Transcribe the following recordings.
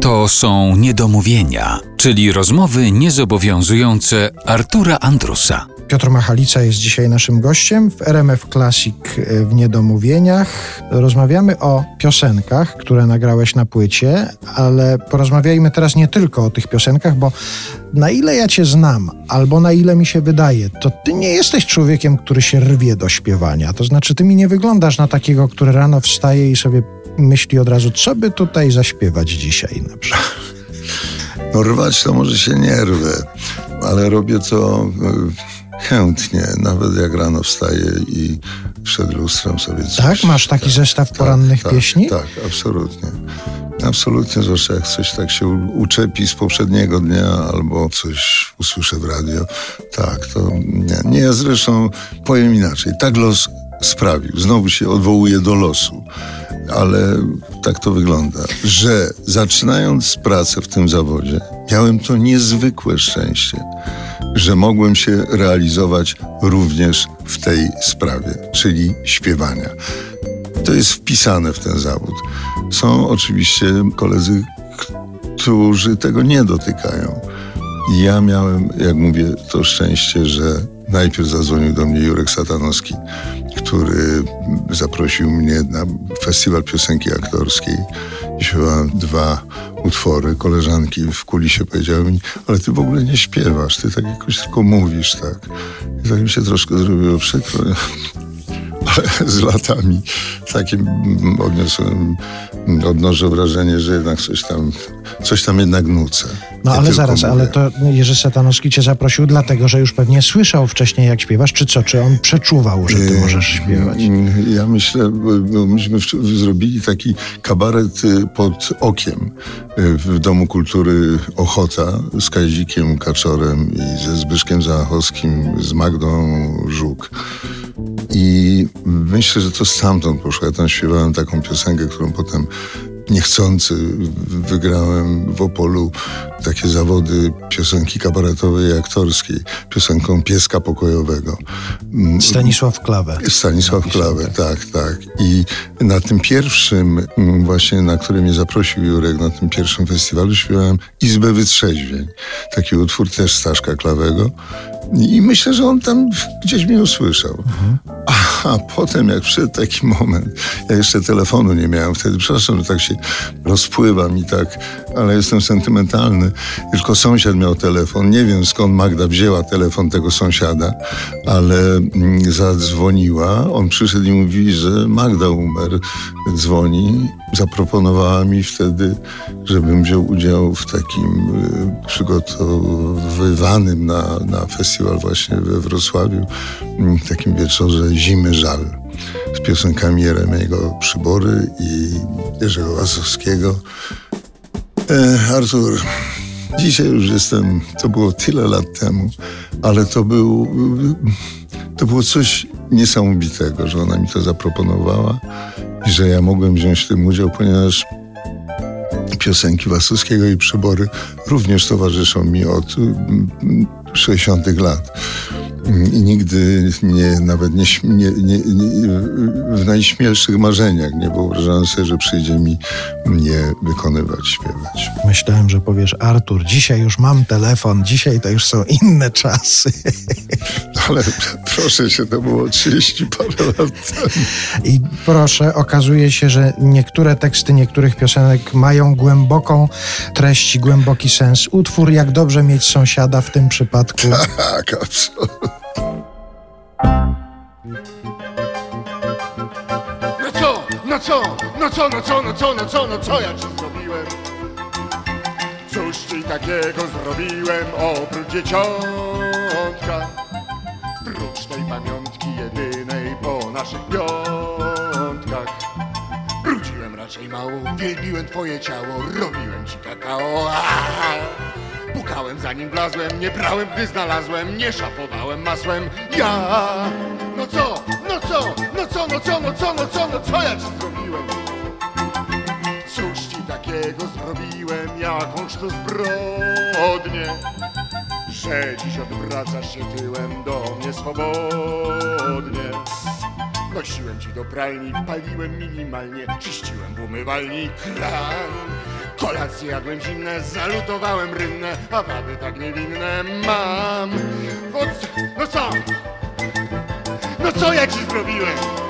To są niedomówienia, czyli rozmowy niezobowiązujące Artura Andrusa. Piotr Machalica jest dzisiaj naszym gościem w RMF Classic e, w Niedomówieniach. Rozmawiamy o piosenkach, które nagrałeś na płycie, ale porozmawiajmy teraz nie tylko o tych piosenkach, bo na ile ja cię znam, albo na ile mi się wydaje, to ty nie jesteś człowiekiem, który się rwie do śpiewania. To znaczy, ty mi nie wyglądasz na takiego, który rano wstaje i sobie myśli od razu, co by tutaj zaśpiewać dzisiaj na przykład. No rwać to może się nie rwę, ale robię to e, chętnie, nawet jak rano wstaję i przed lustrem sobie coś... Tak? Masz taki zestaw porannych tak, pieśni? Tak, absolutnie. Absolutnie, zwłaszcza jak coś tak się uczepi z poprzedniego dnia albo coś usłyszę w radio. Tak, to nie. Nie, ja zresztą powiem inaczej. Tak los sprawił. Znowu się odwołuję do losu. Ale tak to wygląda, że zaczynając pracę w tym zawodzie, miałem to niezwykłe szczęście, że mogłem się realizować również w tej sprawie, czyli śpiewania. To jest wpisane w ten zawód. Są oczywiście koledzy, którzy tego nie dotykają. Ja miałem, jak mówię, to szczęście, że najpierw zadzwonił do mnie Jurek Satanowski, który zaprosił mnie na festiwal piosenki aktorskiej. Śpiewałem dwa utwory. Koleżanki w kulisie powiedziały mi, ale ty w ogóle nie śpiewasz, ty tak jakoś tylko mówisz, tak. I tak mi się troszkę zrobiło przykro z latami takim mm, odniosłem, mm, odnoszę wrażenie, że jednak coś tam, coś tam jednak nucę. No ale zaraz, mówię. ale to Jerzy Satanowski cię zaprosił dlatego, że już pewnie słyszał wcześniej jak śpiewasz, czy co? Czy on przeczuwał, że ty możesz śpiewać? Mm, Ja myślę, myśmy zrobili taki kabaret y, pod okiem y, w Domu Kultury Ochota z Kazikiem Kaczorem i ze Zbyszkiem Zachowskim, z Magdą Żuk. I myślę, że to stamtąd poszło. Ja tam śpiewałem taką piosenkę, którą potem niechcący wygrałem w Opolu takie zawody piosenki kabaretowej i aktorskiej, piosenką Pieska Pokojowego. Mm, Stanisław Klawę. Stanisław Klawę, tak, tak. I na tym pierwszym, mm, właśnie na który mnie zaprosił Jurek, na tym pierwszym festiwalu śpiewałem Izbę Wytrzeźwień. Taki utwór też Staszka Klawego. I myślę, że on tam gdzieś mnie usłyszał. A, a potem, jak przyszedł taki moment, ja jeszcze telefonu nie miałem wtedy, przepraszam, że tak się rozpływam i tak, ale jestem sentymentalny. Tylko sąsiad miał telefon. Nie wiem skąd Magda wzięła telefon tego sąsiada, ale mm, zadzwoniła. On przyszedł i mówi, że Magda Umer dzwoni. Zaproponowała mi wtedy, żebym wziął udział w takim y, przygotowywanym na, na festiwal właśnie we Wrocławiu, mm, takim wieczorze Zimy Żal z piosenkami Jeremiego Przybory i Jerzego Łazowskiego. E, Artur, dzisiaj już jestem, to było tyle lat temu, ale to był, to było coś niesamowitego, że ona mi to zaproponowała i że ja mogłem wziąć w tym udział, ponieważ piosenki Wasowskiego i Przybory również towarzyszą mi od mm, 60 lat. I nigdy nie, nawet nie, nie, nie, w najśmielszych marzeniach nie wyobrażałem sobie, że przyjdzie mi mnie wykonywać, śpiewać. Myślałem, że powiesz, Artur, dzisiaj już mam telefon, dzisiaj to już są inne czasy. Ale proszę się, to było 30 parę lat temu. I proszę, okazuje się, że niektóre teksty niektórych piosenek mają głęboką treść, głęboki sens. Utwór Jak dobrze mieć sąsiada w tym przypadku. Tak, absolutnie. No co, no co, no co, no co, no co, no co ja ci zrobiłem? Cóż ci takiego zrobiłem oprócz dzieciątka? Prócz tej pamiątki jedynej po naszych piątkach Brudziłem raczej mało, wielbiłem twoje ciało, robiłem ci kakao aaa. Pukałem zanim wlazłem, nie brałem gdy znalazłem, nie szafowałem masłem Ja, co, no co, no co, no co, ja ci zrobiłem? Cóż ci takiego zrobiłem, jakąż to zbrodnię Że dziś odwracasz się tyłem do mnie swobodnie Nosiłem ci do pralni, paliłem minimalnie, czyściłem w umywalni kran. Kolan kolację jadłem zimne, zalutowałem rynne, a wady tak niewinne mam. No co? No co ja ci zrobiłem?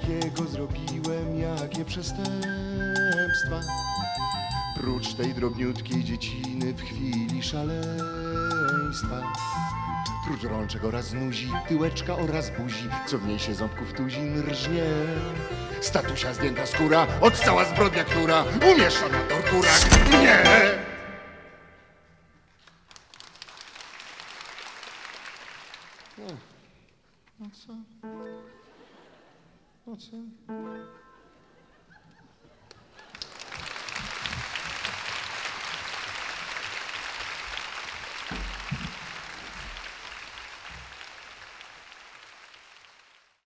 Takiego zrobiłem, jakie przestępstwa? Prócz tej drobniutkiej dzieciny w chwili szaleństwa. Prócz rączek oraz nuzi, tyłeczka oraz buzi, co w niej się ząbków tuzin rżnie. Statusia zdjęta skóra, od cała zbrodnia, która umieszcza na torturach mnie. No, no co? No co?